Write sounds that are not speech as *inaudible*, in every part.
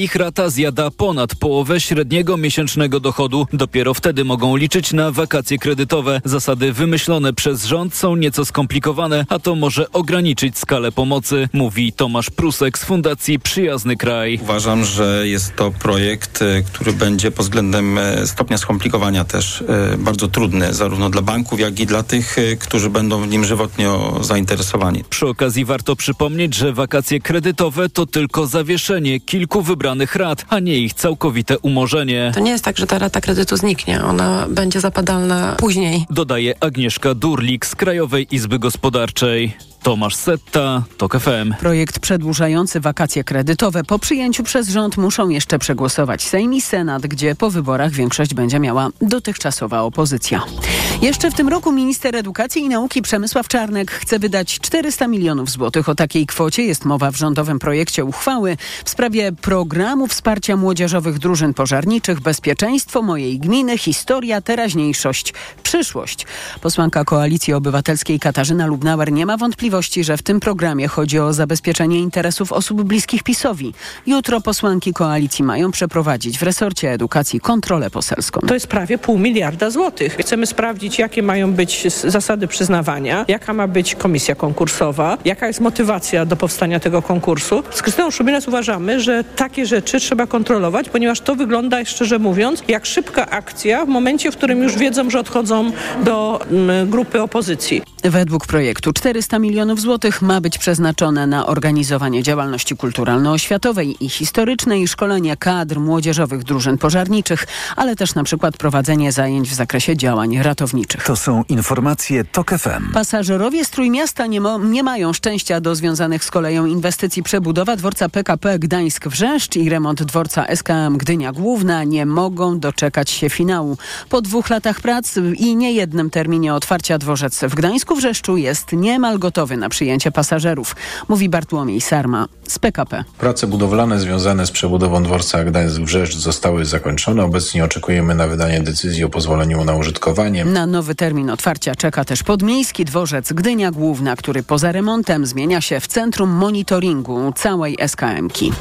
ich rata zjada ponad połowę średniego miesięcznego dochodu. Dopiero wtedy mogą liczyć na wakacje kredytowe. Zasady wymyślone przez rząd są nieco skomplikowane, a to może ograniczyć skalę pomocy, mówi Tomasz Prusek z Fundacji Przyjazny Kraj. Uważam, że jest to projekt, e, który będzie pod względem e, stopnia skomplikowania też e, bardzo trudny, zarówno dla banków, jak i dla tych, którzy będą w nim żywotnio zainteresowani. Przy okazji warto przypomnieć, że wakacje kredytowe to tylko zawieszenie kilku wybranych rat, a nie ich całkowite umorzenie. To nie jest tak, że ta rata kredytu zniknie. Ona będzie zapadalna później. Dodaje Agnieszka Durlik z Krajowej Izby Gospodarczej. Tomasz Setta, TOK FM. Projekt przedłużający wakacje kredytowe po przyjęciu przez rząd muszą jeszcze przegłosować Sejm i Senat, gdzie po wyborach większość będzie miała dotychczasowa opozycja. Jeszcze w tym roku minister edukacji i nauki Przemysław Czarnek chce wydać 400 milionów złotych. O takiej kwocie jest mowa w rządowym projekcie uchwały w sprawie programu wsparcia młodzieżowych drużyn pożarniczych Bezpieczeństwo mojej gminy, historia, teraźniejszość, przyszłość. Posłanka Koalicji Obywatelskiej Katarzyna Lubnauer nie ma wątpliwości, wątpliwości, że w tym programie chodzi o zabezpieczenie interesów osób bliskich PiSowi. Jutro posłanki koalicji mają przeprowadzić w resorcie edukacji kontrolę poselską. To jest prawie pół miliarda złotych. Chcemy sprawdzić, jakie mają być zasady przyznawania, jaka ma być komisja konkursowa, jaka jest motywacja do powstania tego konkursu. Z Krystyną Szumilas uważamy, że takie rzeczy trzeba kontrolować, ponieważ to wygląda, szczerze mówiąc, jak szybka akcja w momencie, w którym już wiedzą, że odchodzą do grupy opozycji. Według projektu 400 milionów złotych ma być przeznaczone na organizowanie działalności kulturalno-oświatowej i historycznej, szkolenie kadr młodzieżowych drużyn pożarniczych, ale też na przykład prowadzenie zajęć w zakresie działań ratowniczych. To są informacje TOK FM. Pasażerowie z Trójmiasta nie, nie mają szczęścia do związanych z koleją inwestycji przebudowa dworca PKP Gdańsk-Wrzeszcz i remont dworca SKM Gdynia Główna nie mogą doczekać się finału. Po dwóch latach prac i niejednym terminie otwarcia dworzec w Gdańsku Wrzeszczu jest niemal gotowy na przyjęcie pasażerów, mówi Bartłomiej Sarma z PKP. Prace budowlane związane z przebudową dworca Gdańsk-Wrzeszcz zostały zakończone. Obecnie oczekujemy na wydanie decyzji o pozwoleniu na użytkowanie. Na nowy termin otwarcia czeka też podmiejski dworzec Gdynia Główna, który poza remontem zmienia się w centrum monitoringu całej SKM-ki.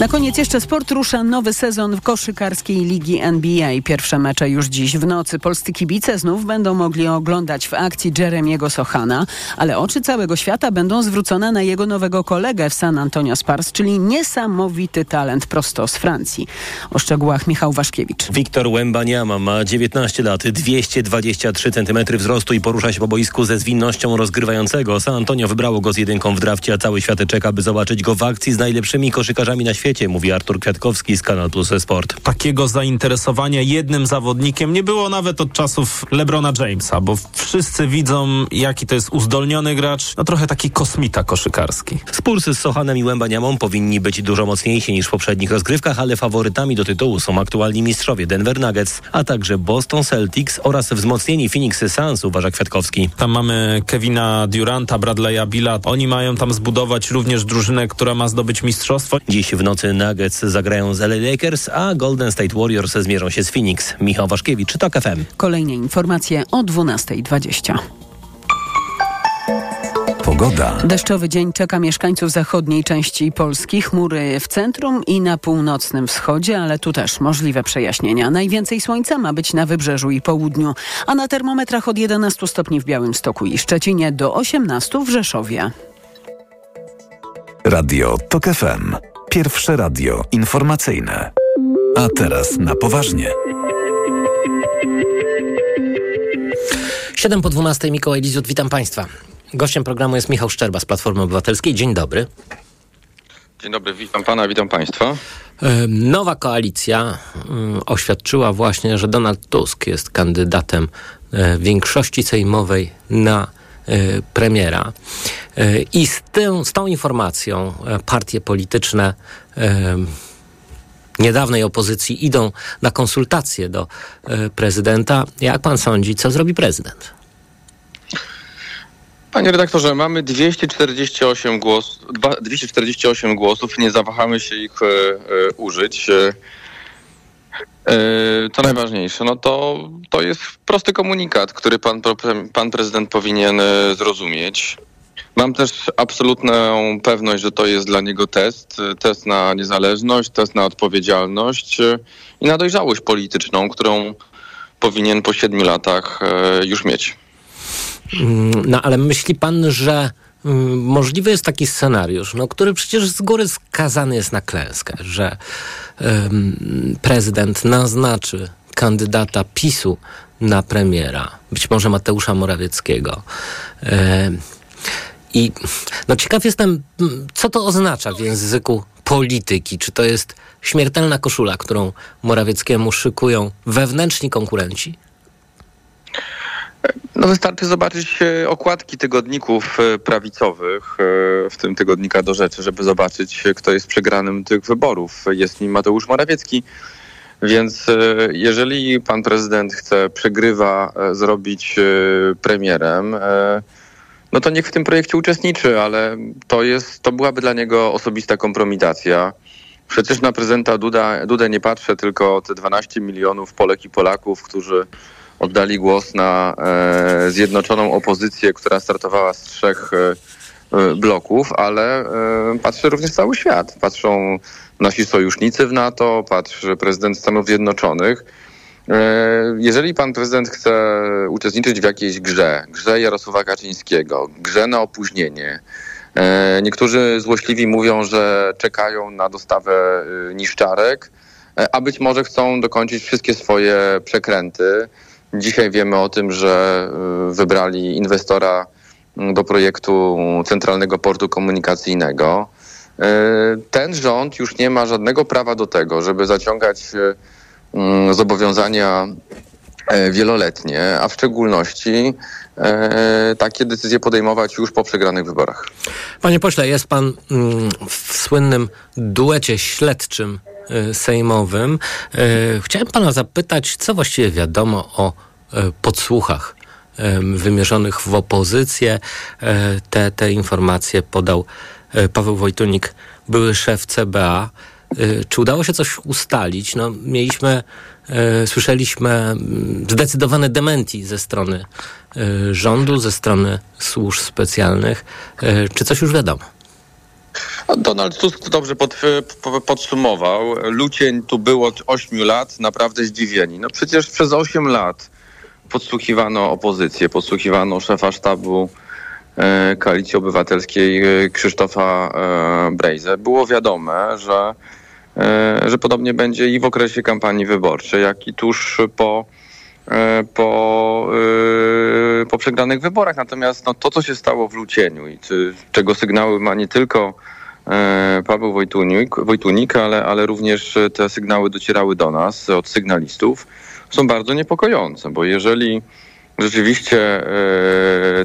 Na koniec jeszcze sport rusza nowy sezon w koszykarskiej ligi NBA. Pierwsze mecze już dziś w nocy. Polscy kibice znów będą mogli oglądać w akcji Jeremiego Sochana, ale oczy całego świata będą zwrócone na jego nowego kolegę w San Antonio Spurs, czyli niesamowity talent prosto z Francji. O szczegółach Michał Waszkiewicz. Wiktor Łębaniama ma 19 lat, 223 cm wzrostu i porusza się po boisku ze zwinnością rozgrywającego. San Antonio wybrało go z jedynką w drafcie, a cały świat czeka, by zobaczyć go w akcji z najlepszymi koszykarzami na świecie, mówi Artur Kwiatkowski z Kanal Plus Sport. Takiego zainteresowania jednym zawodnikiem nie było nawet od czasów LeBrona Jamesa, bo wszyscy widzą, jaki to jest uzdolniony gracz, no trochę taki kosmita koszykarski. Spursy z Sochanem i Łębaniamą powinni być dużo mocniejsi niż w poprzednich rozgrywkach, ale faworytami do tytułu są aktualni mistrzowie Denver Nuggets, a także Boston Celtics oraz wzmocnieni Phoenix Suns, uważa Kwiatkowski. Tam mamy Kevina Duranta, Bradley'a Billa. Oni mają tam zbudować również drużynę, która ma zdobyć mistrzostwo. Dziś w nocy Nuggets zagrają z LA Lakers, a Golden State Warriors zmierzą się z Phoenix. Michał Waszkiewicz, TOK FM. Kolejne informacje o 12.20. Pogoda. Deszczowy dzień czeka mieszkańców zachodniej części Polski. Chmury w centrum i na północnym wschodzie, ale tu też możliwe przejaśnienia. Najwięcej słońca ma być na wybrzeżu i południu, a na termometrach od 11 stopni w Białymstoku i Szczecinie do 18 w Rzeszowie. Radio TOK FM. Pierwsze radio informacyjne. A teraz na poważnie. 7 po 12 Mikołaj Lizut, witam Państwa. Gościem programu jest Michał Szczerba z Platformy Obywatelskiej. Dzień dobry. Dzień dobry, witam pana, witam państwa. Nowa koalicja oświadczyła właśnie, że Donald Tusk jest kandydatem e, większości sejmowej na e, premiera. E, I z, tą, z tą informacją partie polityczne niedawnej opozycji idą na konsultacje do prezydenta. Jak pan sądzi, co zrobi prezydent? Panie redaktorze, mamy 248, głos, 248 głosów, nie zawahamy się ich e, e, użyć. E, to najważniejsze, no to, to jest prosty komunikat, który pan, pan prezydent powinien zrozumieć. Mam też absolutną pewność, że to jest dla niego test. Test na niezależność, test na odpowiedzialność e, i na dojrzałość polityczną, którą powinien po siedmiu latach e, już mieć. Mm, no ale myśli pan, że mm, możliwy jest taki scenariusz, no, który przecież z góry skazany jest na klęskę, że ym, prezydent naznaczy kandydata PiSu na premiera, być może Mateusza Morawieckiego. I no ciekaw jestem, co to oznacza w języku polityki. Czy to jest śmiertelna koszula, którą Morawieckiemu szykują wewnętrzni konkurenci? No wystarczy zobaczyć e, okładki tygodników e, prawicowych, e, w tym tygodnika do rzeczy, żeby zobaczyć, kto jest przegranym tych wyborów. Jest nim Mateusz Morawiecki. Więc jeżeli pan prezydent chce przegrywa zrobić premierem, no to niech w tym projekcie uczestniczy, ale to jest, to byłaby dla niego osobista kompromitacja. Przecież na prezydenta Duda, Dudę nie patrzę, tylko te 12 milionów Polek i Polaków, którzy oddali głos na e, zjednoczoną opozycję, która startowała z trzech e, e bloków, ale patrzy również cały świat. Patrzą nasi sojusznicy w NATO, patrzy prezydent Stanów Zjednoczonych. Jeżeli pan prezydent chce uczestniczyć w jakiejś grze, grze Jarosława Kaczyńskiego, grze na opóźnienie, niektórzy złośliwi mówią, że czekają na dostawę niszczarek, a być może chcą dokończyć wszystkie swoje przekręty. Dzisiaj wiemy o tym, że y, wybrali inwestora mm, do projektu Centralnego Portu Komunikacyjnego. Ten rząd już nie ma żadnego prawa do tego, żeby zaciągać Mm, zobowiązania e, wieloletnie, a w szczególności e, takie decyzje podejmować już po przegranych wyborach. Panie pośle, jest pan mm, w słynnym duecie śledczym sejmowym. Chciałem pana zapytać, co właściwie wiadomo o podsłuchach wymierzonych w opozycję. Te, te informacje podał Paweł Wojtunik, były szef CBA. Czy udało się coś ustalić? No, mieliśmy, słyszeliśmy mm, zdecydowane dementi ze strony rządu, ze strony służb specjalnych. Czy coś już wiadomo? Donald Tusk dobrze pod, podsumował. Lucień tu było od 8 lat, naprawdę zdziwieni. No przecież przez 8 lat podsłuchiwano opozycję, podsłuchiwano szefa sztabu e, Koalicji Obywatelskiej Krzysztofa e, Brejze. Było wiadome, że E, że podobnie będzie i w okresie kampanii wyborczej, jak i tuż po, e, po, e, po przegranych wyborach. Natomiast no, to, co się stało w Lucieniu i czego sygnały ma nie tylko Paweł Wojtunik, Wojtunik ale, ale również te sygnały docierały do nas od sygnalistów, są bardzo niepokojące, bo jeżeli rzeczywiście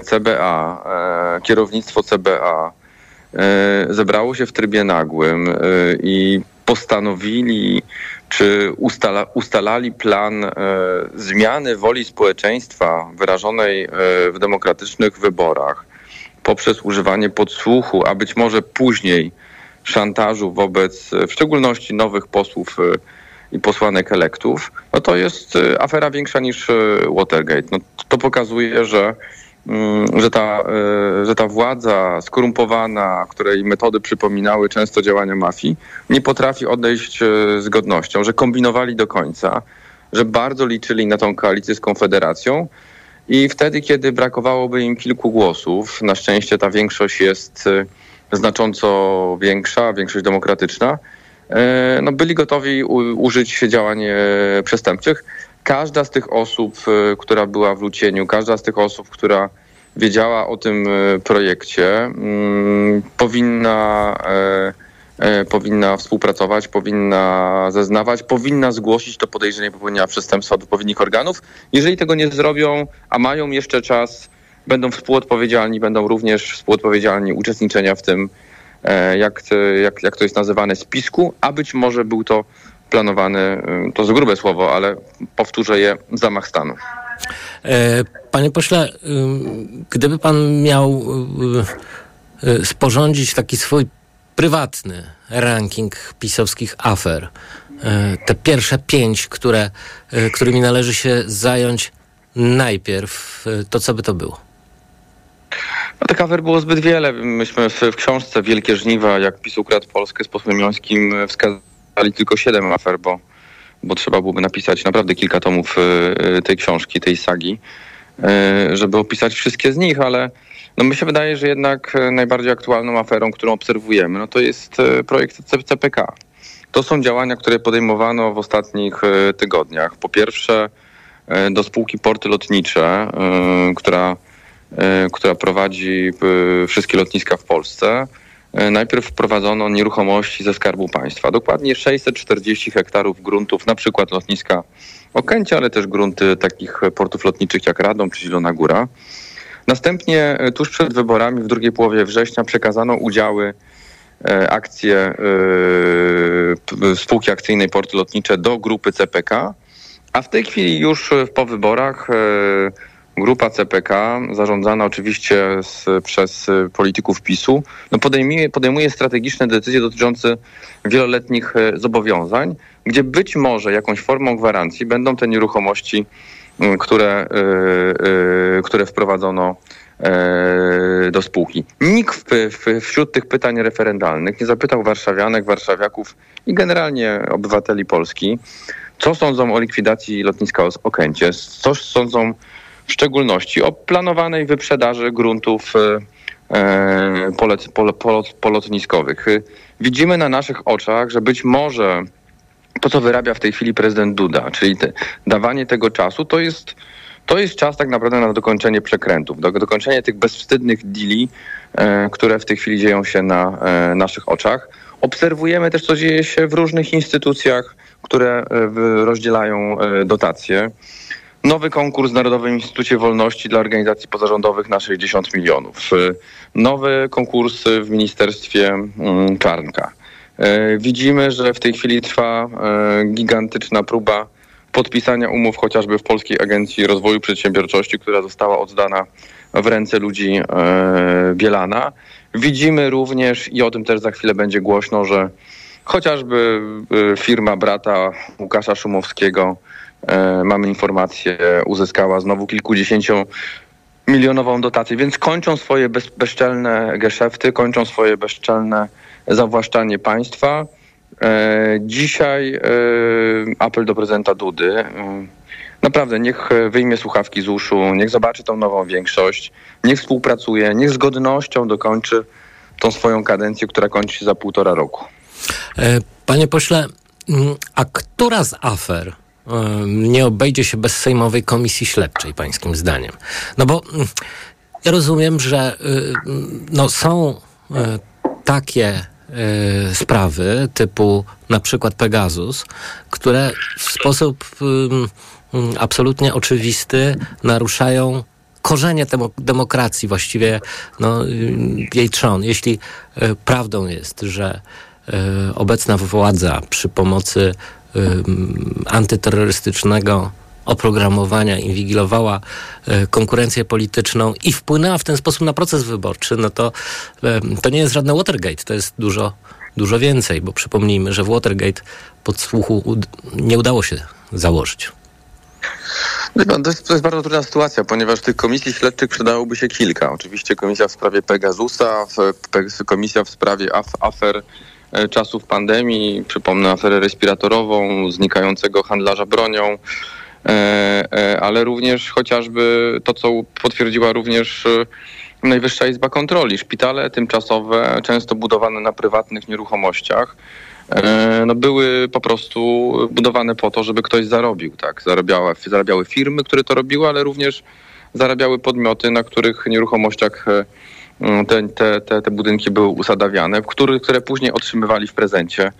CBA, kierownictwo CBA zebrało się w trybie nagłym i postanowili czy ustala, ustalali plan e, zmiany woli społeczeństwa wyrażonej e, w demokratycznych wyborach poprzez używanie podsłuchu, a być może później szantażu wobec w szczególności nowych posłów e, i posłanek elektów, no to jest e, afera większa niż e, Watergate. No, to pokazuje, że że ta, e, że ta władza skorumpowana, której metody przypominały często działania mafii, nie potrafi odejść e, z godnością, że kombinowali do końca, że bardzo liczyli na tą koalicję z Konfederacją i wtedy, kiedy brakowałoby im kilku głosów, na szczęście ta większość jest e, znacząco większa, większość demokratyczna, no byli gotowi użyć działań przestępczych każda z tych osób, e, która była w Lucieniu, każda z tych osób, która wiedziała o tym e, projekcie, mm, powinna, e, powinna współpracować, powinna zeznawać, powinna zgłosić to podejrzenie popełnienia przestępstwa do odpowiednich organów. Jeżeli tego nie zrobią, a mają jeszcze czas, będą współodpowiedzialni, będą również współodpowiedzialni uczestniczenia w tym, jak, jak, jak to jest nazywane, spisku, a być może był to planowany, y, to z grube słowo, ale powtórzę je, zamach stanu. E, panie pośle, y, gdyby pan miał y, sporządzić taki swój prywatny ranking pisowskich afer, te pierwsze pięć, które, którymi należy się zająć najpierw, to co by to było? No tych afer było zbyt wiele. Myśmy w, w książce Wielkie Żniwa, jak PiS ukradł Polskę z posłem Jońskim wskazali tylko siedem afer, bo, bo trzeba byłoby napisać naprawdę kilka tomów y, tej książki, tej sagi, y, żeby opisać wszystkie z nich, ale no mi się wydaje, że jednak najbardziej aktualną aferą, którą obserwujemy, no to jest projekt CPK. To są działania, które podejmowano w ostatnich tygodniach. Po pierwsze, do spółki Porty Lotnicze, która która prowadzi wszystkie lotniska w Polsce, najpierw wprowadzono nieruchomości ze Skarbu Państwa. Dokładnie 640 hektarów gruntów, na przykład lotniska Okęcie, ale też grunty takich portów lotniczych jak Radom czy Zielona Góra. Następnie tuż przed wyborami w drugiej połowie września przekazano udziały, akcje spółki akcyjnej Porty Lotnicze do grupy CPK, a w tej chwili już po wyborach grupa CPK, zarządzana oczywiście z, przez polityków PiSu, no podejmuje, podejmuje strategiczne decyzje dotyczące wieloletnich e, zobowiązań, gdzie być może jakąś formą gwarancji będą te nieruchomości, które, yy, yy, które wprowadzono do spółki. Nikt wśród tych pytań referendalnych nie zapytał warszawianek, warszawiaków i generalnie obywateli Polski, co sądzą o likwidacji lotniska Okęcie, co sądzą w szczególności o planowanej wyprzedaży gruntów e, e, polotniskowych. Widzimy na naszych oczach, że być może to, co wyrabia w tej chwili prezydent Duda, czyli te, dawanie tego czasu, to jest, to jest czas tak naprawdę na dokończenie przekrętów, do, dokończenie tych bezwstydnych deali, e, które w tej chwili dzieją się na e, naszych oczach. Obserwujemy też, co dzieje się w różnych instytucjach, które e, rozdzielają e, dotacje. Nowy konkurs w Narodowym Instytucie Wolności dla organizacji pozarządowych na 60 milionów. Nowy konkurs w Ministerstwie mm, Czarnka. E, widzimy, że w tej chwili trwa e, gigantyczna próba podpisania umów chociażby w Polskiej Agencji Rozwoju Przedsiębiorczości, która została oddana w ręce ludzi Bielana. Widzimy również, i o tym też za chwilę będzie głośno, że chociażby firma brata Łukasza Szumowskiego mamy informację, uzyskała znowu kilkudziesięciu milionową dotację, więc kończą swoje bez, bezczelne geszefty, kończą swoje bezczelne zawłaszczanie państwa. E, dzisiaj e, apel do prezydenta Dudy. Naprawdę, niech wyjmie słuchawki z uszu, niech zobaczy tą nową większość, niech współpracuje, niech z godnością dokończy tą swoją kadencję, która kończy się za półtora roku. Panie pośle, mm, a która z afer nie obejdzie się bez Sejmowej Komisji Śledczej, pańskim zdaniem. No bo mm, ja rozumiem, że y, no, są y, takie y, sprawy typu na przykład Pegasus, które w sposób absolutnie oczywisty naruszają korzenie demokracji, właściwie no, jej trzon. Jeśli prawdą jest, że obecna władza przy pomocy antyterrorystycznego oprogramowania, inwigilowała e, konkurencję polityczną i wpłynęła w ten sposób na proces wyborczy, no to to nie jest żadne Watergate, to jest dużo, dużo więcej, bo przypomnijmy, że w Watergate podsłuchu nie udało się założyć. To jest, to jest, bardzo trudna sytuacja, ponieważ tych komisji śledczych przydałoby się kilka. Oczywiście komisja w sprawie Pegasusa, komisja w sprawie af, afer czasów pandemii, przypomnę aferę respiratorową, znikającego handlarza bronią, e, e, ale również chociażby to, co potwierdziła również Najwyższa Izba Kontroli. Szpitale tymczasowe, często budowane na prywatnych nieruchomościach, no były po prostu budowane po to, żeby ktoś zarobił. Tak? Zarabiały, zarabiały firmy, które to robiły, ale również zarabiały podmioty, na których nieruchomościach te, te, te, te budynki były usadawiane, które, które później otrzymywali w prezencie.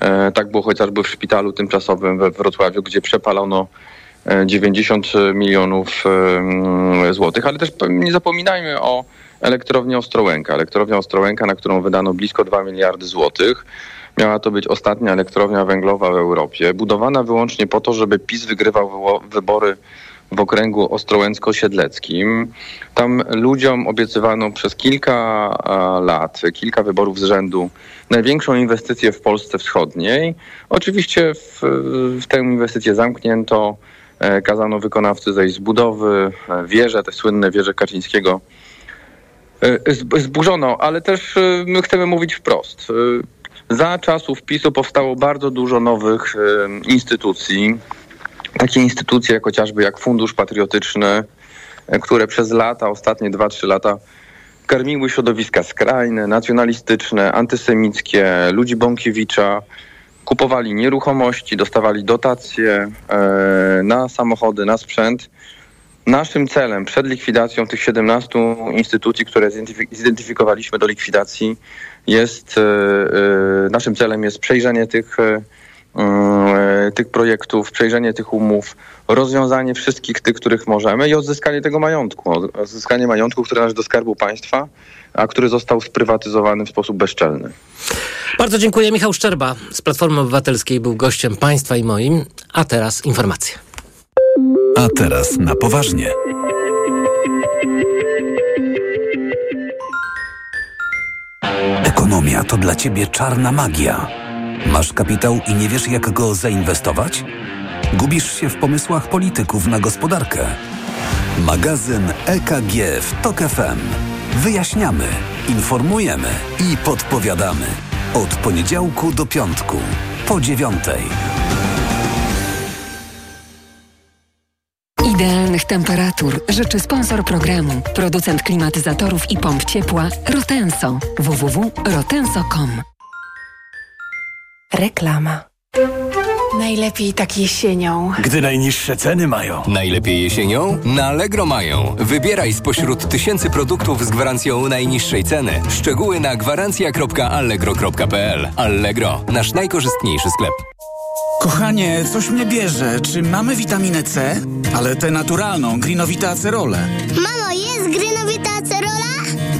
E, tak było chociażby w szpitalu tymczasowym we Wrocławiu, gdzie przepalono 90 e, milionów e, złotych, ale też nie zapominajmy o elektrowni Ostrołęka. Elektrownia Ostrołęka, na którą wydano blisko 2 miliardy złotych. Miała to być ostatnia elektrownia węglowa w Europie, budowana wyłącznie po to, żeby PiS wygrywał wybory w okręgu ostrołęcko-siedleckim. Tam ludziom obiecywano przez kilka lat, kilka wyborów z rzędu największą inwestycję w Polsce Wschodniej. Oczywiście w, w tę inwestycję zamknięto, e, kazano wykonawcy zejść z budowy, e, wieże, te słynne wieże Kaczyńskiego zburzono, ale też my chcemy mówić wprost. Za czasów PiSu powstało bardzo dużo nowych instytucji. Takie instytucje jak chociażby jak Fundusz Patriotyczny, które przez lata, ostatnie 2-3 lata karmiły środowiska skrajne, nacjonalistyczne, antysemickie, ludzi Bąkiewicza, kupowali nieruchomości, dostawali dotacje na samochody, na sprzęt. Naszym celem przed likwidacją tych 17 instytucji, które zidentyfikowaliśmy do likwidacji, jest, e, e, naszym celem jest przejrzenie tych, e, tych projektów, przejrzenie tych umów, rozwiązanie wszystkich tych, których możemy i odzyskanie tego majątku. Odzyskanie majątku, który należy do Skarbu Państwa, a który został sprywatyzowany w sposób bezczelny. Bardzo dziękuję. Michał Szczerba z Platformy Obywatelskiej był gościem Państwa i moim. A teraz informacje. A teraz na poważnie. Ekonomia to dla ciebie czarna magia. Masz kapitał i nie wiesz, jak go zainwestować? Gubisz się w pomysłach polityków na gospodarkę. Magazyn EKG w Tok FM. Wyjaśniamy, informujemy i podpowiadamy. Od poniedziałku do piątku, po dziewiątej. Idealnych temperatur życzy sponsor programu, producent klimatyzatorów i pomp ciepła Rotenso. www.rotenso.com Reklama. Najlepiej tak jesienią. Gdy najniższe ceny mają. Najlepiej jesienią? Na Allegro mają. Wybieraj spośród tysięcy produktów z gwarancją najniższej ceny. Szczegóły na gwarancja.allegro.pl Allegro, nasz najkorzystniejszy sklep. Kochanie, coś mnie bierze. Czy mamy witaminę C? Ale tę naturalną, grinowita acerolę.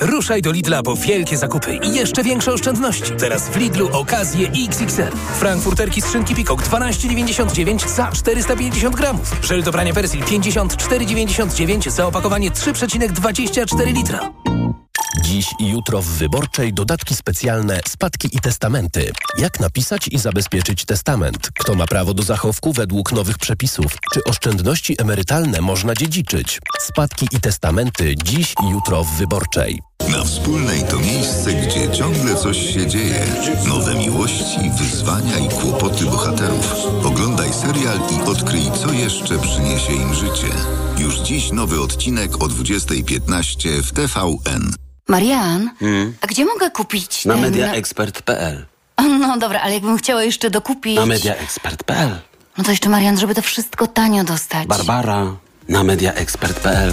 Ruszaj do Lidla po wielkie zakupy i jeszcze większe oszczędności. Teraz w Lidlu okazje XXL. Frankfurterki z szynki Pikok 12,99 za 450 gramów. Żel do prania Persil 54,99 za opakowanie 3,24 litra. Dziś i jutro w Wyborczej dodatki specjalne, spadki i testamenty. Jak napisać i zabezpieczyć testament? Kto ma prawo do zachowku według nowych przepisów? Czy oszczędności emerytalne można dziedziczyć? Spadki i testamenty dziś i jutro w Wyborczej. Na wspólnej to miejsce, gdzie ciągle coś się dzieje. Nowe miłości, wyzwania i kłopoty bohaterów. Oglądaj serial i odkryj, co jeszcze przyniesie im życie. Już dziś nowy odcinek o 20.15 w TVN. Marian, hmm? a gdzie mogę kupić Na ten... mediaexpert.pl No dobra, ale jakbym chciała jeszcze dokupić... Na mediaexpert.pl No to jeszcze Marian, żeby to wszystko tanio dostać. Barbara, na mediaexpert.pl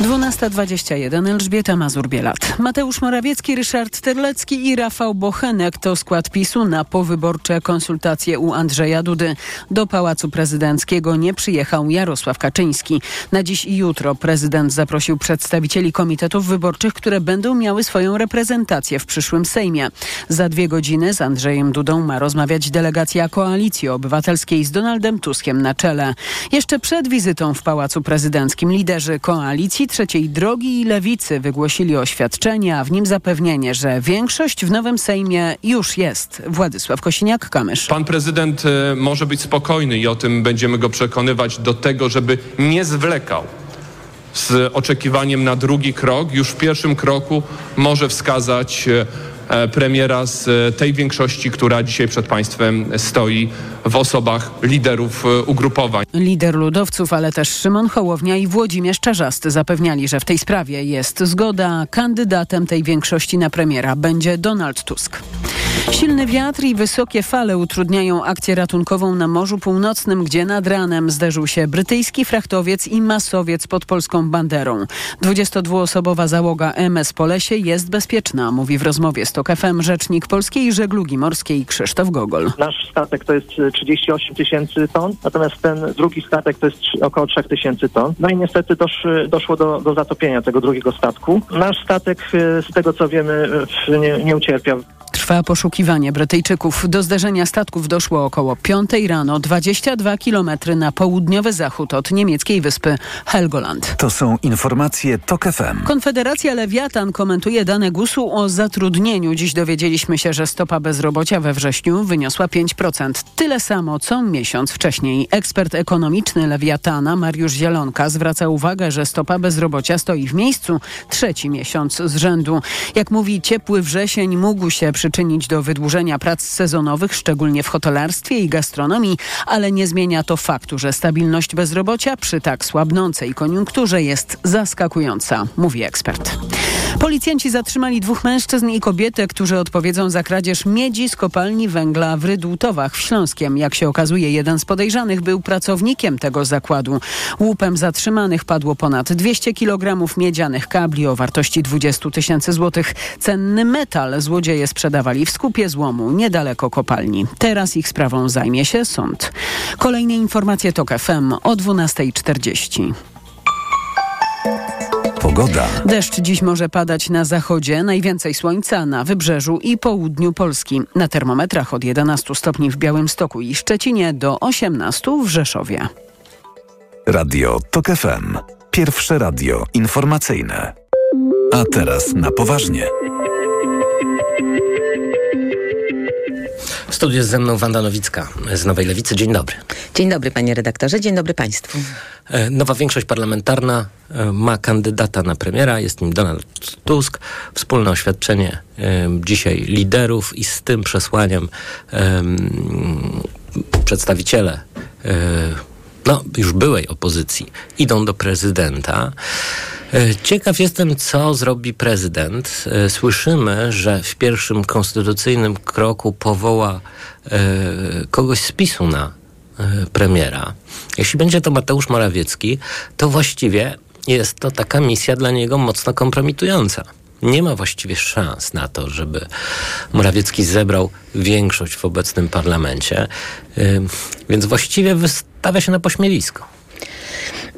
12.21 Elżbieta Mazur-Bielat. Mateusz Morawiecki, Ryszard Terlecki i Rafał Bochenek to skład PiSu na powyborcze konsultacje u Andrzeja Dudy. Do Pałacu Prezydenckiego nie przyjechał Jarosław Kaczyński. Na dziś i jutro prezydent zaprosił przedstawicieli komitetów wyborczych, które będą miały swoją reprezentację w przyszłym Sejmie. Za dwie godziny z Andrzejem Dudą ma rozmawiać delegacja Koalicji Obywatelskiej z Donaldem Tuskiem na czele. Jeszcze przed wizytą w Pałacu Prezydenckim liderzy koalicji Trzeciej Drogi i Lewicy wygłosili oświadczenie, a w nim zapewnienie, że większość w nowym Sejmie już jest. Władysław Kosiniak-Kamysz. Pan prezydent e, może być spokojny i o tym będziemy go przekonywać do tego, żeby nie zwlekał z oczekiwaniem na drugi krok. Już w pierwszym kroku może wskazać e, E, premiera z tej większości, która dzisiaj przed państwem stoi w osobach liderów e, ugrupowań. Lider ludowców, ale też Szymon Hołownia i Włodzimierz Czarzasty zapewniali, że w tej sprawie jest zgoda. Kandydatem tej większości na premiera będzie Donald Tusk. Silny wiatr i wysokie fale utrudniają akcję ratunkową na Morzu Północnym, gdzie nad ranem zderzył się brytyjski frachtowiec i masowiec pod polską banderą. 22-osobowa załoga MS Polesie jest bezpieczna, mówi w rozmowie z TOK FM rzecznik polskiej żeglugi morskiej Krzysztof Gogol. Nasz statek to jest 38 tysięcy ton, natomiast ten drugi statek to jest około 3 tysięcy ton. No i niestety dosz, doszło do, do zatopienia tego drugiego statku. Nasz statek, e, z tego co wiemy, nie, nie ucierpiał. Trwa poszukiwanie Brytyjczyków. Do zderzenia statków doszło około 5 rano, 22 km na południowy zachód od niemieckiej wyspy Helgoland. To są informacje TOK FM. Konfederacja Lewiatan komentuje dane GUS-u o zatrudnieniu. Dziś dowiedzieliśmy się, że stopa bezrobocia we wrześniu wyniosła 5%. Tyle samo co miesiąc wcześniej. Ekspert ekonomiczny Lewiatana Mariusz Zielonka zwraca uwagę, że stopa bezrobocia stoi w miejscu trzeci miesiąc z rzędu. Jak mówi, ciepły wrzesień mógł się przyczynić do wydłużenia prac sezonowych, szczególnie w hotelarstwie i gastronomii, ale nie zmienia to faktu, że stabilność bezrobocia przy tak słabnącej koniunkturze jest zaskakująca, mówi ekspert. Policjanci zatrzymali dwóch mężczyzn i kobietę, którzy odpowiedzą za kradzież miedzi z kopalni węgla w Rydłutowach w Śląskiem. Jak się okazuje, jeden z podejrzanych był pracownikiem tego zakładu. Łupem zatrzymanych padło ponad 200 kg miedzianych kabli o wartości 20 tysięcy złotych. Cenny metal złodzieje sprzedawali w skupie złomu niedaleko kopalni. Teraz ich sprawą zajmie się sąd. Kolejne informacje TOK FM o 12.40. Pogoda. Deszcz dziś może padać na zachodzie, najwięcej słońca na wybrzeżu i południu Polski. Na termometrach od 11 stopni w Białymstoku i Szczecinie do 18 w Rzeszowie. Radio TOK FM. Pierwsze radio informacyjne. A teraz na poważnie. W studiu jest ze mną Wanda Nowicka z Nowej Lewicy. Dzień dobry. Dzień dobry panie redaktorze, dzień dobry państwu. E, Nowa większość parlamentarna e, ma kandydata na premiera, jest nim Donald Tusk. Wspólne oświadczenie e, dzisiaj liderów i z tym przesłaniem em, przedstawiciele no, już byłej opozycji idą do prezydenta. E, Ciekaw jestem, co zrobi prezydent. E, Słyszymy, że w pierwszym konstytucyjnym kroku powoła e, kogoś z PiSu na premiera. Jeśli będzie to Mateusz Morawiecki, to właściwie jest to taka misja dla niego mocno kompromitująca. Nie ma właściwie szans na to, żeby Morawiecki zebrał większość w obecnym parlamencie, więc właściwie wystawia się na pośmiewisko.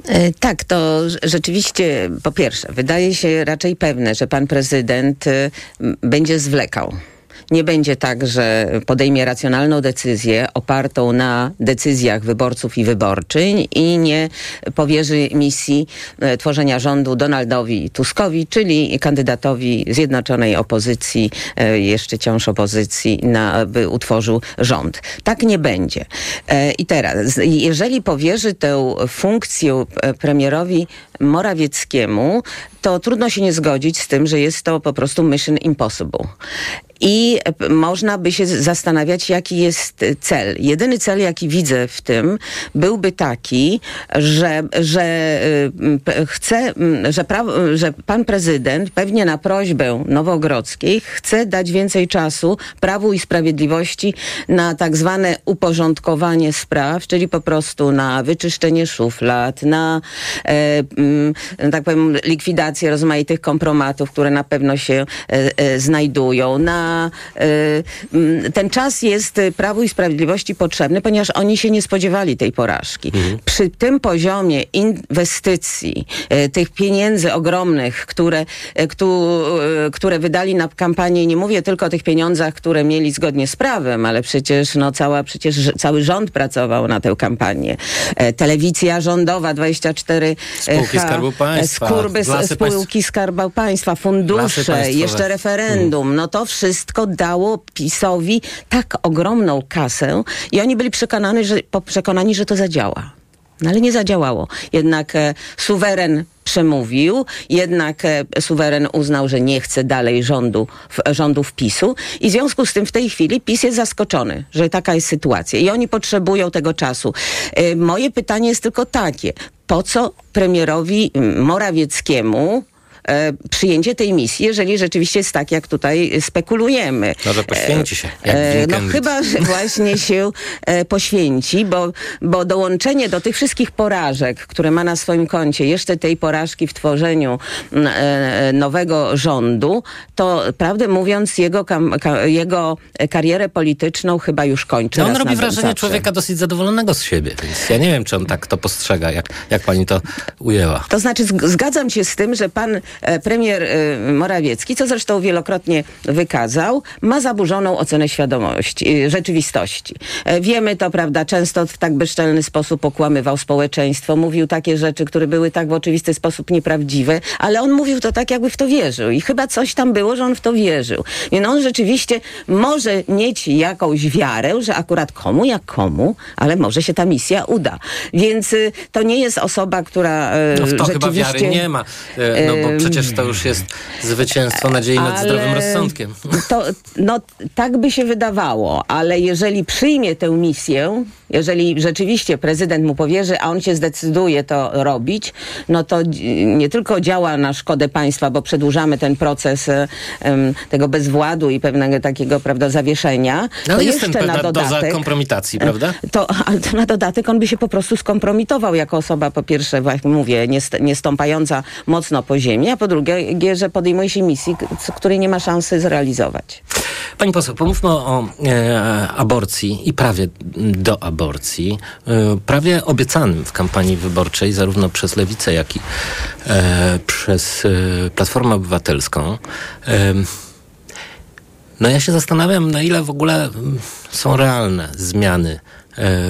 E, Tak, to rz- rzeczywiście, po pierwsze, wydaje się raczej pewne, że pan prezydent y, będzie zwlekał. Nie będzie tak, że podejmie racjonalną decyzję opartą na decyzjach wyborców i wyborczyń i nie powierzy misji e, tworzenia rządu Donaldowi Tuskowi, czyli kandydatowi zjednoczonej opozycji, e, jeszcze ciąż opozycji, na, by utworzył rząd. Tak nie będzie. E, I teraz, jeżeli powierzy tę funkcję premierowi Morawieckiemu, to trudno się nie zgodzić z tym, że jest to po prostu mission impossible. I e, można by się zastanawiać, jaki jest e, cel. Jedyny cel, jaki widzę w tym, byłby taki, że, że e, chce, że, pra, że pan prezydent pewnie na prośbę Nowogrodzkiej chce dać więcej czasu Prawu i Sprawiedliwości na tak zwane uporządkowanie spraw, czyli po prostu na wyczyszczenie szuflad, na e, m, tak powiem likwidację rozmaitych kompromatów, które na pewno się e, e, znajdują. Na e, m, ten czas jest e, Prawu i Sprawiedliwości potrzebny, ponieważ oni się nie spodziewali tej porażki. Przy tym poziomie inwestycji, e, tych pieniędzy ogromnych, które, e, któ, e, które wydali na kampanię, nie mówię tylko o tych pieniądzach, które mieli zgodnie z prawem, ale przecież no, cała, przecież cały rząd pracował na tę kampanię. E, telewizja rządowa 24 Spółki H, Skarbu Państwa, e, skurby, lasy spółki Skarbu Państwa, fundusze, jeszcze referendum. No to wszystko dało PiSowi tak ogromną kasę i oni byli przekonani, że, przekonani, że to zadziała. No ale nie zadziałało. Jednak e, suweren przemówił, jednak e, suweren uznał, że nie chce dalej rządu, w, rządów PiSu i w związku z tym w tej chwili PiS jest zaskoczony, że taka jest sytuacja i oni potrzebują tego czasu. E, moje pytanie jest tylko takie, po co premierowi mm, Morawieckiemu przyjęcie tej misji, jeżeli rzeczywiście jest tak, jak tutaj spekulujemy. Może poświęci się. E, no chyba, że *laughs* właśnie się e, poświęci, bo, bo dołączenie do tych wszystkich porażek, które ma na swoim koncie, jeszcze tej porażki w tworzeniu e, nowego rządu, to prawdę mówiąc jego, kam, ka, jego karierę polityczną chyba już kończy. No on robi wrażenie zawsze. człowieka dosyć zadowolonego z siebie, więc ja nie wiem, czy on tak to postrzega, jak, jak pani to ujęła. To znaczy zg- zgadzam się z tym, że pan e, premier e, Morawiecki, co zresztą wielokrotnie wykazał, ma zaburzoną ocenę świadomości, e, rzeczywistości. E, wiemy to, prawda, często w tak bezczelny sposób okłamywał społeczeństwo, mówił takie rzeczy, które były tak w oczywisty sposób nieprawdziwe, ale on mówił to tak, jakby w to wierzył i chyba coś tam było, że on w to wierzył. Więc on rzeczywiście może mieć jakąś wiarę, że akurat komu jak komu, ale może się ta misja uda. Więc y, to nie jest osoba, która No w to chyba rzeczywiście... wiary nie ma, e, no bo przecież to już jest zwycięstwo nadziei nad ale zdrowym rozsądkiem. To, no, tak by się wydawało, ale jeżeli przyjmie tę misję, jeżeli rzeczywiście prezydent mu powierzy, a on się zdecyduje to robić, no to nie tylko działa na szkodę państwa, bo przedłużamy ten proces e, em, tego bezwładu i pewnego takiego, prawda, zawieszenia, No to jeszcze na pewna doza dodatek... kompromitacji, prawda? To, ale to na dodatek on by się po prostu skompromitował jako osoba, po pierwsze, właśnie mówię, nie, nie stąpająca mocno po ziemi, a po drugie, że podejmuje się misji, której nie ma szansy zrealizować. Pani poseł, pomówmy o e, aborcji i prawie do aborcji. E, prawie obiecanym w kampanii wyborczej zarówno przez Lewicę, jak i e, przez e, Platformę Obywatelską. E, no ja się zastanawiam, na ile w ogóle są realne zmiany e,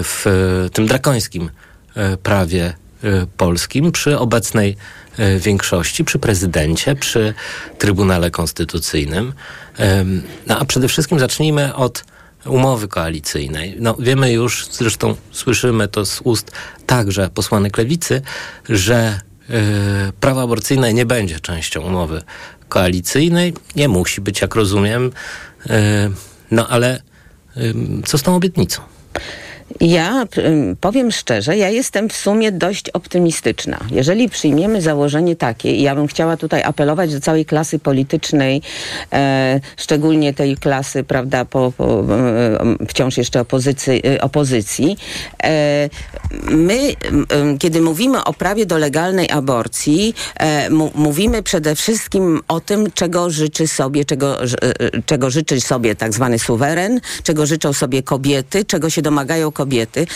w tym drakońskim prawie polskim przy obecnej większości, przy prezydencie, przy Trybunale Konstytucyjnym. No a przede wszystkim zacznijmy od umowy koalicyjnej. No, wiemy już, zresztą słyszymy to z ust także posłanek lewicy, że e, prawo aborcyjne nie będzie częścią umowy koalicyjnej. Nie musi być, jak rozumiem. E, no ale ym, co z tą obietnicą? Ja ym, powiem szczerze, ja jestem w sumie dość optymistyczna. Jeżeli przyjmiemy założenie takie, i ja bym chciała tutaj apelować do całej klasy politycznej, e, szczególnie tej klasy, prawda, po, po, e, wciąż jeszcze opozycji, e, opozycji e, my, m, kiedy mówimy o prawie do legalnej aborcji, e, mówimy przede wszystkim o tym, czego życzy sobie, czego, czego życzy sobie tak zwany suweren, czego życzą sobie kobiety, czego się domagają kobiety.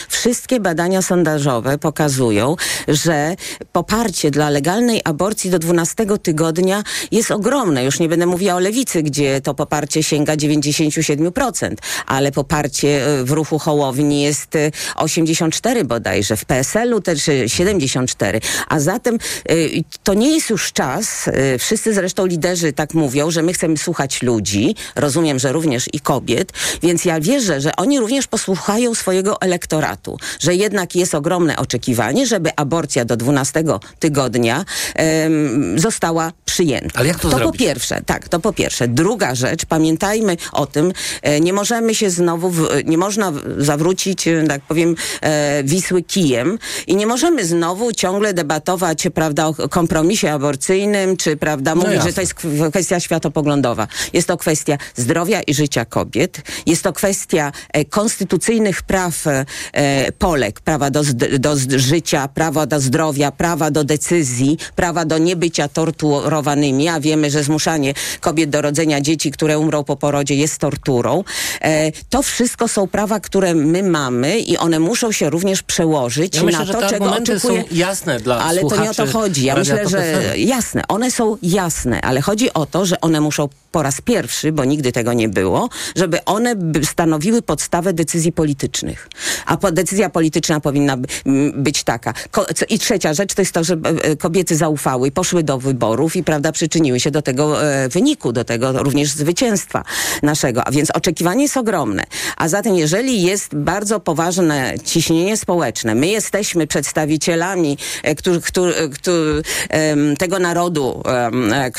Wszystkie badania sondażowe pokazują, że poparcie dla legalnej aborcji do 12 tygodnia jest ogromne. Już nie będę mówiła o lewicy, gdzie to poparcie sięga 97%, ale poparcie e, w ruchu Hołowni jest e, 84 bodajże, w PSL-u też e, 74. A zatem e, to nie jest już czas, e, wszyscy zresztą liderzy tak mówią, że my chcemy słuchać ludzi, rozumiem, że również i kobiet, więc ja wierzę, że oni również posłuchają swojego elektoratu, że jednak jest ogromne oczekiwanie, żeby aborcja do 12 tygodnia em, została przyjęta. Ale jak to po zrobić? pierwsze, tak, to po pierwsze. Druga rzecz, pamiętajmy o tym, e, nie możemy się znowu, w, nie można zawrócić, e, tak powiem, e, Wisły kijem i nie możemy znowu ciągle debatować, prawda, o kompromisie aborcyjnym, czy, prawda, mówić, jasne. że to jest kw- kwestia światopoglądowa. Jest to kwestia zdrowia i życia kobiet. Jest to kwestia e, konstytucyjnych praw Polek, prawa do, do życia, prawa do zdrowia, prawa do decyzji, prawa do niebycia torturowanymi, a wiemy, że zmuszanie kobiet do rodzenia dzieci, które umrą po porodzie jest torturą. E, to wszystko są prawa, które my mamy i one muszą się również przełożyć Ja myślę, na to, czego argumenty są oczekuje... jasne dla Ale to nie o to chodzi. Ja myślę, że jasne, one są jasne, ale chodzi o to, że one muszą po raz pierwszy, bo nigdy tego nie było, żeby one stanowiły podstawę decyzji politycznych. A po, decyzja polityczna powinna by- być taka. Ko, co, I trzecia rzecz to jest to, że e, kobiety zaufały poszły do wyborów i prawda przyczyniły się do tego e, wyniku, do tego również zwycięstwa naszego. A więc oczekiwanie jest ogromne. A zatem jeżeli jest bardzo poważne ciśnienie społeczne, my jesteśmy przedstawicielami e, em, tego narodu, e,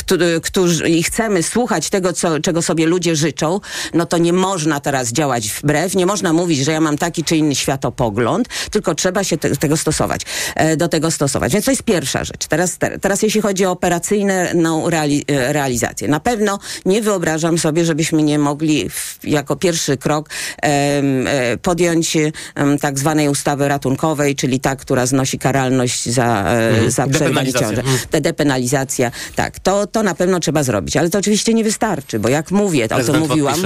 którzy i chcemy słuchać tego, co, czego sobie ludzie życzą, no to nie można teraz działać wbrew, nie można mówić, że ja mam takie taki czy inny światopogląd, tylko trzeba się te, tego stosować, e, do tego stosować. Więc to jest pierwsza rzecz. Teraz, te, teraz jeśli chodzi o operacyjną reali, e, realizację. Na pewno nie wyobrażam sobie, żebyśmy nie mogli w, jako pierwszy krok em, e, podjąć em, tak zwanej ustawy ratunkowej, czyli ta, która znosi karalność za, Mhm. za przerwanie ciąży. Te depenalizacja, tak, to, to na pewno trzeba zrobić, ale to oczywiście nie wystarczy, bo jak mówię, o co mówiłam,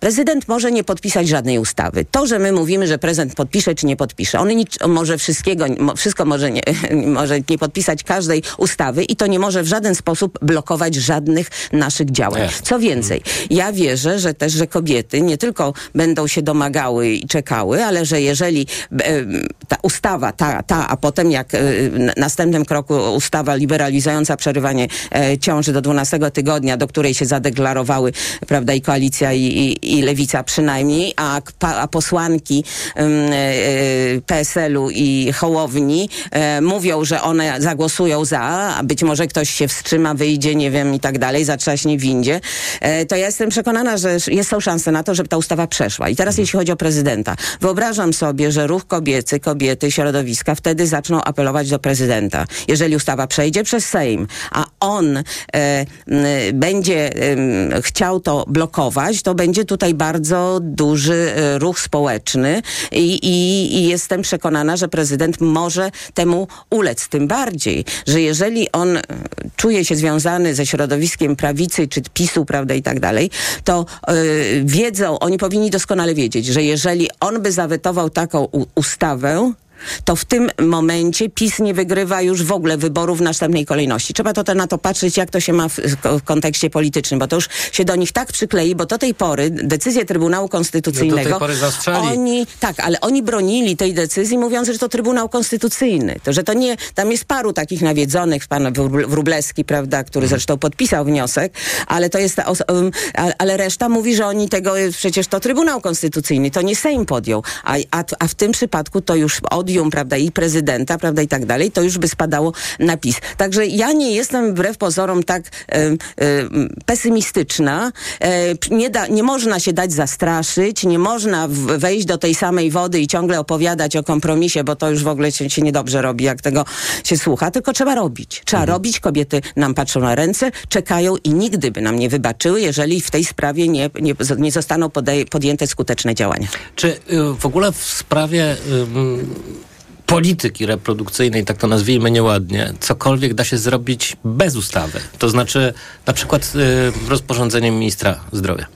Prezydent może nie podpisać żadnej ustawy. To, że my mówimy, że prezydent podpisze czy nie podpisze, on, nic, on może wszystkiego, wszystko może nie, *laughs* może nie podpisać każdej ustawy i to nie może w żaden sposób blokować żadnych naszych działań. Co więcej, ja wierzę, że też, że kobiety nie tylko będą się domagały i czekały, ale że jeżeli e, ta ustawa, ta, ta a potem jak e, n- następnym kroku ustawa liberalizująca przerywanie e, ciąży do 12 tygodnia, do której się zadeklarowały, prawda, i koalicja i, i, i lewica przynajmniej, a, a posłanki e, e, PSL-u i Hołowni e, mówią, że one zagłosują za, a być może ktoś się wstrzyma, wyjdzie, nie wiem, i tak dalej, zatrzaśnie windzie, to ja jestem przekonana, że jest są szanse na to, żeby ta ustawa przeszła. I teraz jeśli chodzi o prezydenta, wyobrażam sobie, że ruch kobiecy, kobiety, środowiska wtedy zaczną apelować do prezydenta. Jeżeli ustawa przejdzie przez Sejm, a on e, będzie chciał to blokować, to będzie tutaj bardzo duży e, ruch społeczny i, i, i jestem przekonana, że prezydent może temu ulec. Tym bardziej, że jeżeli on e, czuje się związany ze środowiskiem prawicy czy PiSu, prawda, i tak dalej, to e, wiedzą, oni powinni doskonale wiedzieć, że jeżeli on by zawetował taką ustawę, to w tym momencie PiS nie wygrywa już w ogóle wyborów w następnej kolejności. Trzeba to te- na to patrzeć, jak to się ma w, w kontekście politycznym, bo to już się do nich tak przyklei, bo do tej pory decyzje Trybunału Konstytucyjnego... No do tej pory zastrzeli. Oni, tak, ale oni bronili tej decyzji, mówiąc, że to Trybunał Konstytucyjny. To, że to nie... Tam jest paru takich nawiedzonych, pan Wróble- Wróblewski, prawda, który zresztą podpisał wniosek, ale to jest... Um, ale reszta mówi, że oni tego... Przecież to Trybunał Konstytucyjny, to nie Sejm podjął. A, a, a w tym przypadku to już odium, prawda, i prezydenta, prawda, i tak dalej, to już by spadało na PiS. Także ja nie jestem wbrew pozorom tak em, em, pesymistyczna. E, nie, da, nie można się dać zastraszyć, nie można wejść do tej samej wody i ciągle opowiadać o kompromisie, bo to już w ogóle się, się niedobrze robi, jak tego się słucha, tylko trzeba robić. Trzeba robić, kobiety nam patrzą na ręce, czekają i nigdy by nam nie wybaczyły, jeżeli w tej sprawie nie, nie, nie zostaną podej- podjęte skuteczne działania. Czy y, w ogóle w sprawie ym, polityki reprodukcyjnej, tak to nazwijmy nieładnie, cokolwiek da się zrobić bez ustawy? To znaczy na przykład y, rozporządzeniem ministra zdrowia.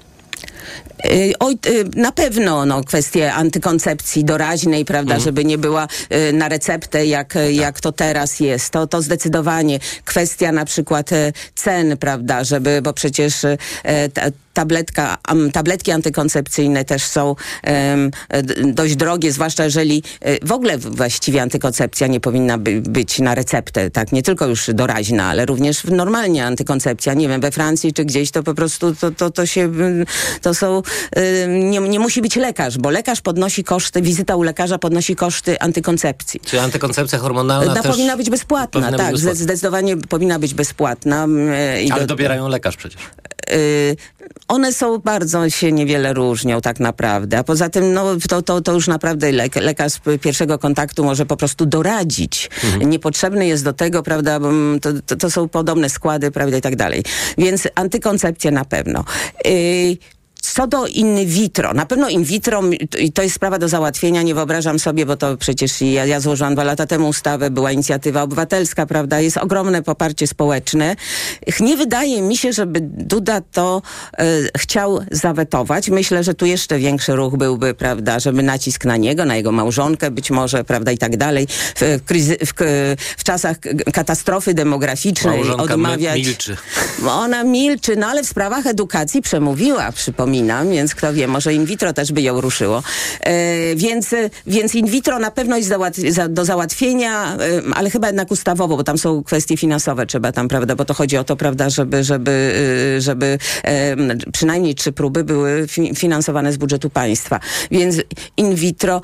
Y, Oj, y, na pewno no, kwestie antykoncepcji doraźnej, prawda, żeby nie była y, na receptę, jak, jak to teraz jest. To, to zdecydowanie kwestia na przykład cen, prawda, żeby, bo przecież tabletka, tabletki antykoncepcyjne też są dość drogie, zwłaszcza jeżeli y, w ogóle właściwie antykoncepcja nie powinna by, być na receptę, tak, nie tylko już doraźna, ale również normalnie antykoncepcja, nie wiem, we Francji czy gdzieś to po prostu to, to, to się, mm, to są, nie, nie musi być lekarz, bo lekarz podnosi koszty, wizyta u lekarza podnosi koszty antykoncepcji. Czy antykoncepcja hormonalna No, też powinna być bezpłatna, powinna być tak, bezpłatna. zde- zdecydowanie powinna być bezpłatna. mm, i Ale do- dobierają lekarz przecież. y, one są bardzo się niewiele różnią tak naprawdę. A poza tym no, to, to, to już naprawdę lek, lekarz pierwszego kontaktu może po prostu doradzić. Niepotrzebny jest do tego, prawda, bo mm, to, to, to są podobne składy, prawda, i tak dalej. Więc antykoncepcja na pewno. Y, co do in vitro, na pewno in vitro i to jest sprawa do załatwienia, nie wyobrażam sobie, bo to przecież ja, ja złożyłam dwa lata temu ustawę, była inicjatywa obywatelska, prawda, jest ogromne poparcie społeczne. Nie wydaje mi się, żeby Duda to e, chciał zawetować. Myślę, że tu jeszcze większy ruch byłby, prawda, żeby nacisk na niego, na jego małżonkę być może, prawda, i tak dalej. W, w, kryzy- w, k- w czasach katastrofy demograficznej Małżonka odmawiać... milczy. Ona milczy, no ale w sprawach edukacji przemówiła, przypominam, więc kto wie, może in vitro też by ją ruszyło. E, więc, więc in vitro na pewno jest do załatwienia, e, ale chyba jednak ustawowo, bo tam są kwestie finansowe, trzeba tam, prawda, bo to chodzi o to, prawda, żeby, żeby, e, żeby przynajmniej trzy próby były fi- finansowane z budżetu państwa. Więc in vitro,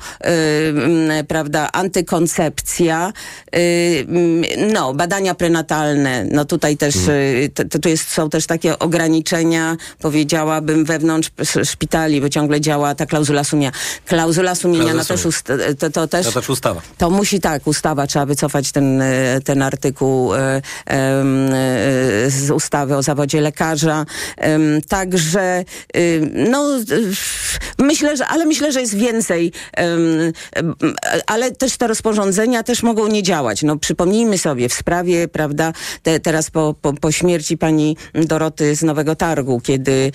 prawda, antykoncepcja, no, badania prenatalne, no tutaj też, e, to, to jest, są też takie ograniczenia, powiedziałabym, wewnątrz wewnątrz sz- szpitali, bo ciągle działa ta klauzula sumienia. Klauzula sumienia Klauzula no, też, to, to też To też ustawa. to musi tak, ustawa, trzeba wycofać ten, e, ten artykuł e, e, z ustawy o zawodzie lekarza. Także ym, no y, myślę, że, ale myślę, że jest więcej, ale też te rozporządzenia też mogą nie działać. No przypomnijmy sobie w sprawie, prawda, te, teraz po, po, po śmierci pani Doroty z Nowego Targu, kiedy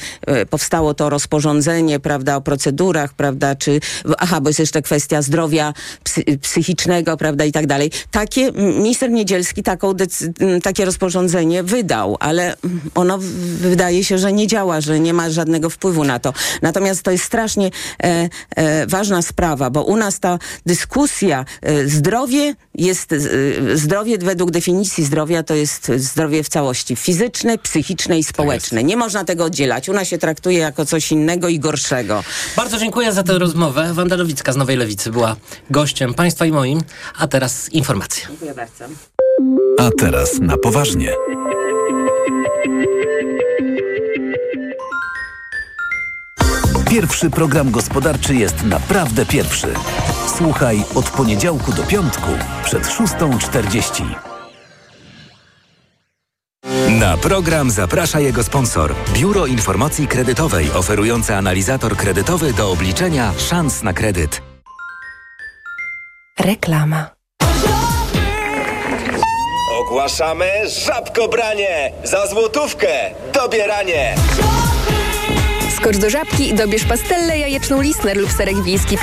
powstało to rozporządzenie, prawda, o procedurach, prawda, czy, aha, bo jest jeszcze kwestia zdrowia psy, psychicznego, prawda, i tak dalej. Takie, minister Niedzielski taką takie rozporządzenie wydał, ale ono wydaje się, że nie działa, że nie ma żadnego wpływu na to. Natomiast to jest strasznie e, e, ważna sprawa, bo u nas ta dyskusja, e, zdrowie jest, e, zdrowie według definicji zdrowia to jest zdrowie w całości, fizyczne, psychiczne i społeczne. Nie można tego oddzielać. U nas się traktuje jako coś innego i gorszego. Bardzo dziękuję za tę rozmowę. Wanda Nowicka z Nowej Lewicy była gościem Państwa i moim, a teraz informacje. Dziękuję bardzo. A teraz na poważnie. Pierwszy program gospodarczy jest naprawdę pierwszy. Słuchaj od poniedziałku do piątku przed 6.40. Na program zaprasza jego sponsor. Biuro Informacji Kredytowej oferujące analizator kredytowy do obliczenia szans na kredyt. Reklama. Ogłaszamy żabkobranie! Za złotówkę dobieranie! Skocz do żabki i dobierz pastelle jajeczną Lisner lub serek wiejski